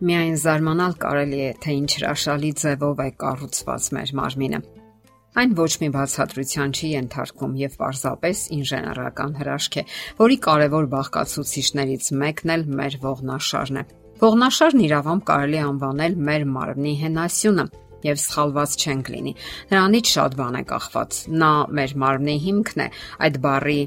Միայն զարմանալ կարելի է, թե ինչ հրաշալի ձևով է կառուցված մեր մարմինը։ Այն ոչ մի բացատրության չի ենթարկվում եւ պարզապես ինժեներական հրաշք է, որի կարևոր բաղկացուցիչներից մեկն էլ մեր ողնաշարն է։ Ողնաշարն իրավամբ կարելի անվանել մեր մարմնի հենասյունը եւ սխալված չենք լինի։ Նրանից շատ բան է կախված։ Նա մեր մարմնի հիմքն է։ Այդ բարի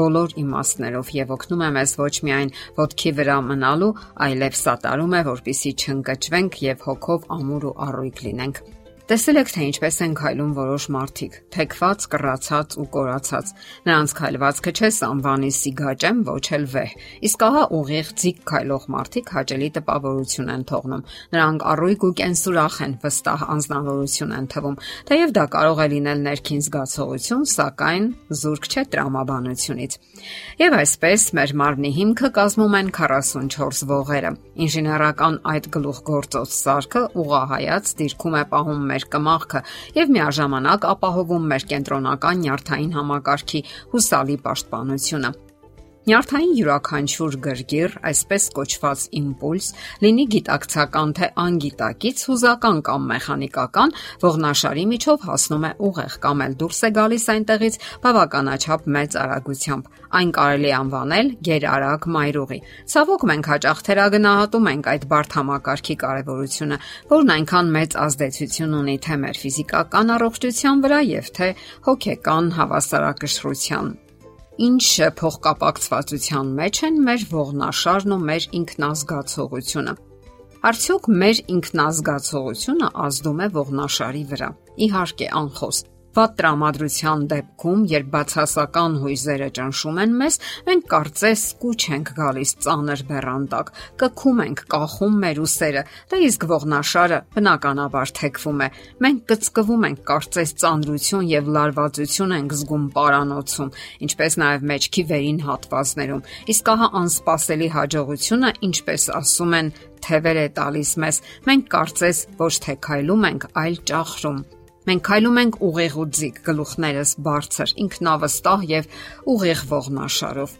բոլոր իմաստներով եւ օգնում է մեզ ոչ միայն ոտքի վրա մնալու, այլև սատարում է, որpիսի չընկճվենք եւ հոգով ամուր ու առույգ լինենք։ Տեսել եք թե ինչպես են քայլում որոշ մարդիկ՝ թեքված, կռացած ու կորացած։ Նրանց քայլվածքը չէ անվանի սիգաճեմ, ոչ էլ վեհ։ Իսկ ահա ուղիղ ձիգ քայլող մարդիկ հաճելի տպավորություն են թողնում։ Նրանք առույգ ու կենսուրախ են, վստահ անznավորություն են թվում։ Թեև դա կարող է լինել ներքին զգացողություն, սակայն զուրկ չէ տրամաբանությունից։ Եվ այսպես մեր մարմնի հիմքը կազմում են 44 ողերը։ Ինժեներական այդ գլուխգործոց սարքը ուղահայաց դիրքում է պահում մեր մեր կմախքը եւ միաժամանակ ապահովում մեր կենտրոնական նյարդային համակարգի հուսալի պաշտպանությունը։ Նյարդային յուրաքանչյուր գրգիր, այսպես կոչված իմպուլս, լինի գիտակցական թե անգիտակից, հուզական կամ մեխանիկական, ողնաշարի միջով հասնում է ուղեղ կամ էլ դուրս է գալիս այնտեղից բավականաչափ մեծ արագությամբ։ Այն կարելի անվանել գերարագ մայրուղի։ Ցավոք մենք հաճախ թերագնահատում ենք այդ բարդ համակարգի կարևորությունը, որն այնքան մեծ ազդեցություն ունի թե մեր ֆիզիկական առողջության վրա եւ թե հոգեկան հավասարակշռության ինչը փոխկապակցվածության մեջ են մեր ողնաշարն ու մեր ինքնազգացողությունը։ Արդյոք մեր ինքնազգացողությունը ազդում է ողնաշարի վրա։ Իհարկե, անխոս։ Վատ տրամադրության դեպքում, երբ բացասական հույզերը ճնշում են մեզ, մենք կարծես կուչ ենք գալիս ծանր բեռանդակ, կքում ենք, կախում մեր ուսերը, դա իսկ ողնաշարը բնականաբար թեքվում է։ Մենք կծկվում ենք, կարծես ծանրություն եւ լարվածություն ենք զգում պարանոցում, ինչպես նաեւ մեջքի վերին հատվածներում։ Իսկ ահա անսպասելի հաջողությունը, ինչպես ասում են, թևեր է տալիս մեզ։ Մենք կարծես ոչ թե քայլում ենք, այլ ճախրում։ Մենք քայլում ենք ուղիղ ու ձիգ, գլուխներս բարձր, ինքնավստահ եւ ուղիղ ողնաշարով։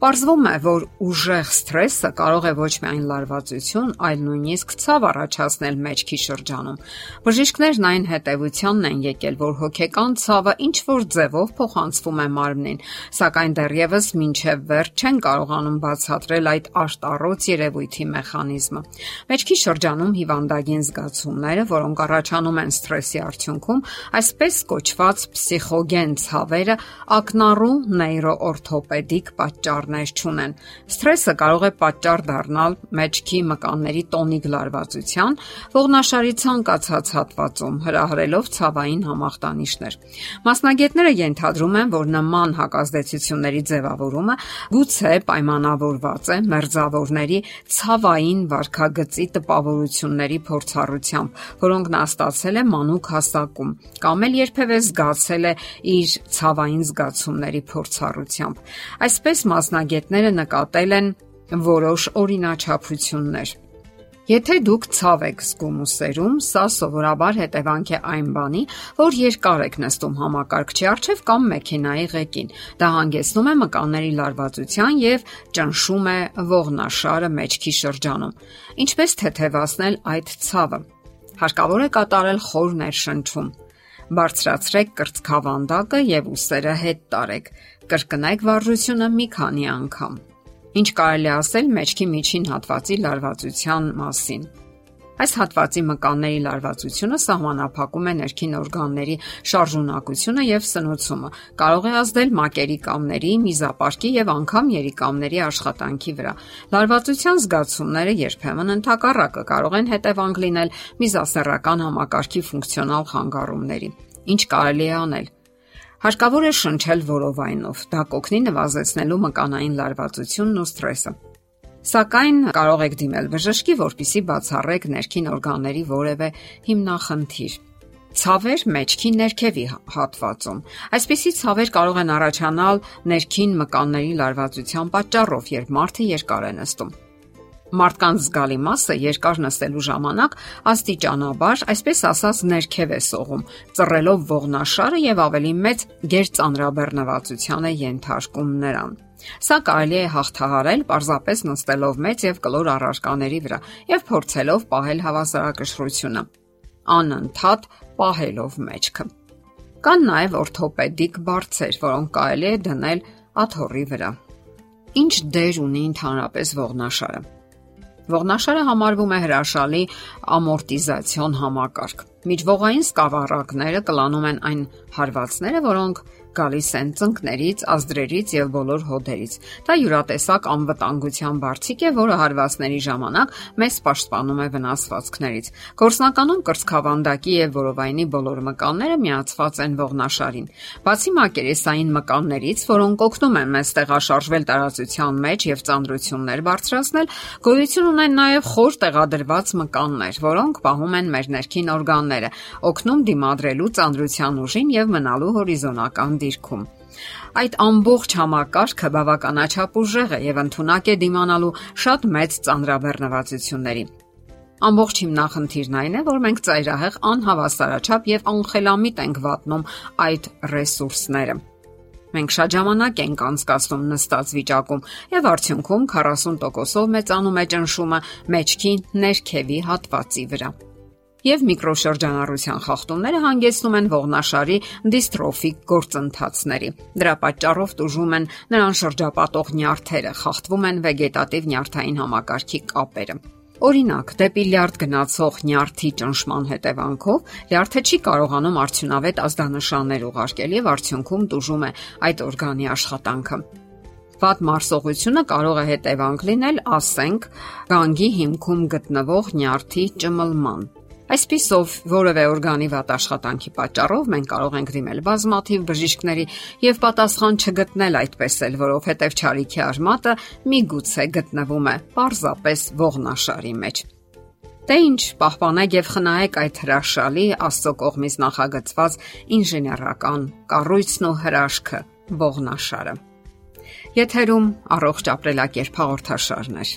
Պարզվում է, որ ուժեղ սթրեսը կարող է ոչ միայն լարվածություն, այլ նույնիսկ ցավ առաջացնել մեջքի շրջանում։ Բժիշկներն այն հետևությանն են եկել, որ հոգեկան ցավը ինչ որ ձևով փոխանցվում է մարմնին, սակայն դեռևս մինչև վերջ չեն կարողանում բացատրել այդ աշտարոց երևույթի մեխանիզմը։ Մեջքի շրջանում հիվանդագին զգացումները, որոնք առաջանում են սթրեսի արդյունքում, այսպես կոչված պսիխոգեն ցավերը ակնառու նեյրոօրթոպեդիկ պատճառ պատճառներ չունեն։ Սթրեսը կարող է պատճառ դառնալ մեջքի մկանների տոնիկ լարվածության, ողնաշարի ցանկացած հատվածում, հրահրելով ցավային համախտանիշներ։ Մասնագետները ենթադրում են, որ նման հակազդեցությունների ձևավորումը գուցե պայմանավորված է մերձավորների ցավային վարքագծի տպավորությունների փորձառությամբ, որոնք նա ստացել է մանուկ հասակում, կամ էլ երբևէ զգացել է իր ցավային զգացումների փորձառությամբ։ Այսպես մասնագետները մասնագետները նկատել են որոշ օրինաչափություններ։ Եթե դուք ցավ եք զգում ուսերում, սա սովորաբար հետևանք է այն բանի, որ երկար եք նստում համակարգչի առջև կամ մեքենայի ղեկին։ Դա հանգեցնում է մկանների լարվածության եւ ճնշում է ողնաշարը մեջքի շրջանում։ Ինչպես թեթևացնել այդ ցավը։ Հարկավոր է կատարել խոր ներշնչում բարձրացրեք կրծքավանդակը եւ ուսերը հետ տարեք։ Կրկնեք վարժությունը մի քանի անգամ։ Ինչ կարելի ասել մեջքի միջին հատվածի լարվածության մասին։ Այս հատվածի մկանների լարվածությունը սահմանափակում է ներքին օրգանների շարժունակությունը եւ սնուցումը։ Կարող է ազդել մակերի կամների, միզապարկի եւ անգամ երիկամների աշխատանքի վրա։ Լարվածության զգացումները երբեմն ընդհակառակը կարող են հետևանք լինել միզասեռական համակարգի ֆունկցիոնալ խանգարումների։ Ինչ կարելի է անել։ Հարկավոր է շնչել որովայնով։ Դա կօգնի նվազեցնելու մկանային լարվածությունն ու սթրեսը։ Սակայն կարող եք դիմել բժշկի, որpիսի բացառեք ներքին օրգանների որևէ հիմնախնդիր։ Ցավեր մեջքի ներքևի հատվածում։ Այսպիսի ցավեր կարող են առաջանալ ներքին մկանների լարվածության պատճառով, երբ մարդը երկար է նստում։ Մարդկանց զգալի մասը երկար նստելու ժամանակ աստիճանաբար, այսպես ասած, ներքև է սողում, ծռելով ողնաշարը եւ ավելի մեծ գերծանրաբեռնվածության է ենթարկում նրան։ Սա կարելի է հաղթահարել պարզապես նստելով մեծ եւ կլոր առարկաների վրա եւ փորձելով պահել հավասարակշռությունը։ Անընդհատ պահելով մեջքը։ Կան նաև օրթոպեդիկ բարձեր, որոնք կարելի է դնել աթոռի վրա։ Ինչ դեր ունի ընդհանրապես ողնաշարը։ Ողնաշարը համարվում է հրաշալի ամորտիզացիոն համակարգ։ Միջվողային սկավառակները կլանում են այն հարվածները, որոնք գալիս են ծնկներից, ազդրերից եւ բոլոր հոդերից։ Դա յուրատեսակ անվտանգության բարձիկ է, որը հարվածների ժամանակ մեզ պաշտպանում է վնասվածքներից։ Գործնականում կրծքավանդակի եւ որովայնի բոլոր մկանները միացված են ողնաշարին։ Բացի մակերեսային մկաններից, որոնք օգնում են մեզ տեղաշարժվել տարածության մեջ եւ ծանրություններ բարձրացնել, գոյություն ունեն նաեւ խոր տեղադրված մկաններ, որոնք պահում են մեր ներքին օրգանները, օգնում դիմադրելու ծանրության ուժին եւ մնալու հորիզոնական դիրքում։ Այդ ամբողջ համակարգը բավականաչափ ուժեղ է եւ ընդունակ է դիմանալու շատ մեծ ծանրաբեռնվածությունների։ Ամբողջ հիմնախնդիրն այն է, որ մենք ծայրահեղ անհավասարաչափ եւ անխելամիտ ենք վատնում այդ ռեսուրսները։ Մենք շատ ժամանակ ենք անցկացնում նստած վիճակում եւ արդյունքում 40%-ով մեծանում է ճնշումը մեջքի ներքևի հատվածի վրա եւ միկրոշրջանառության խախտումները հանգեցնում են ողնաշարի դիստրոֆիկ գործընթացների։ Դրա պատճառով տուժում են նրան շրջապատող նյարդերը, խախտվում են վեգետատիվ նյարդային համակարգի կապերը։ Օրինակ, դեպի լյարդ գնացող նյարդի ճնշման հետևանքով լյարդը չի կարողանում արդյունավետ ազդանշաններ ուղարկել եւ արդյունքում տուժում է այդ օրգանի աշխատանքը։ Վատ մարսողությունը կարող է հետևանք լինել, ասենք, գանգի հիմքում գտնվող նյարդի ճմլման, Այսպիսով, որևէ օրգանի վատ աշխատանքի պատճառով մենք կարող ենք դիմել բազմաթիվ բժիշկների եւ պատասխան չգտնել այդպես էլ, որովհետեւ ճարիքի արմատը միգուցե գտնվում է պարզապես ողնաշարի մեջ։ Դե ինչ, պահպանեք եւ խնայեք այդ հրաշալի Աստծո կողմից նախագծված ինժեներական կառույցն ու հրաշքը ողնաշարը։ Եթերում առողջ ապրելակերպ հաղորդաշարներ։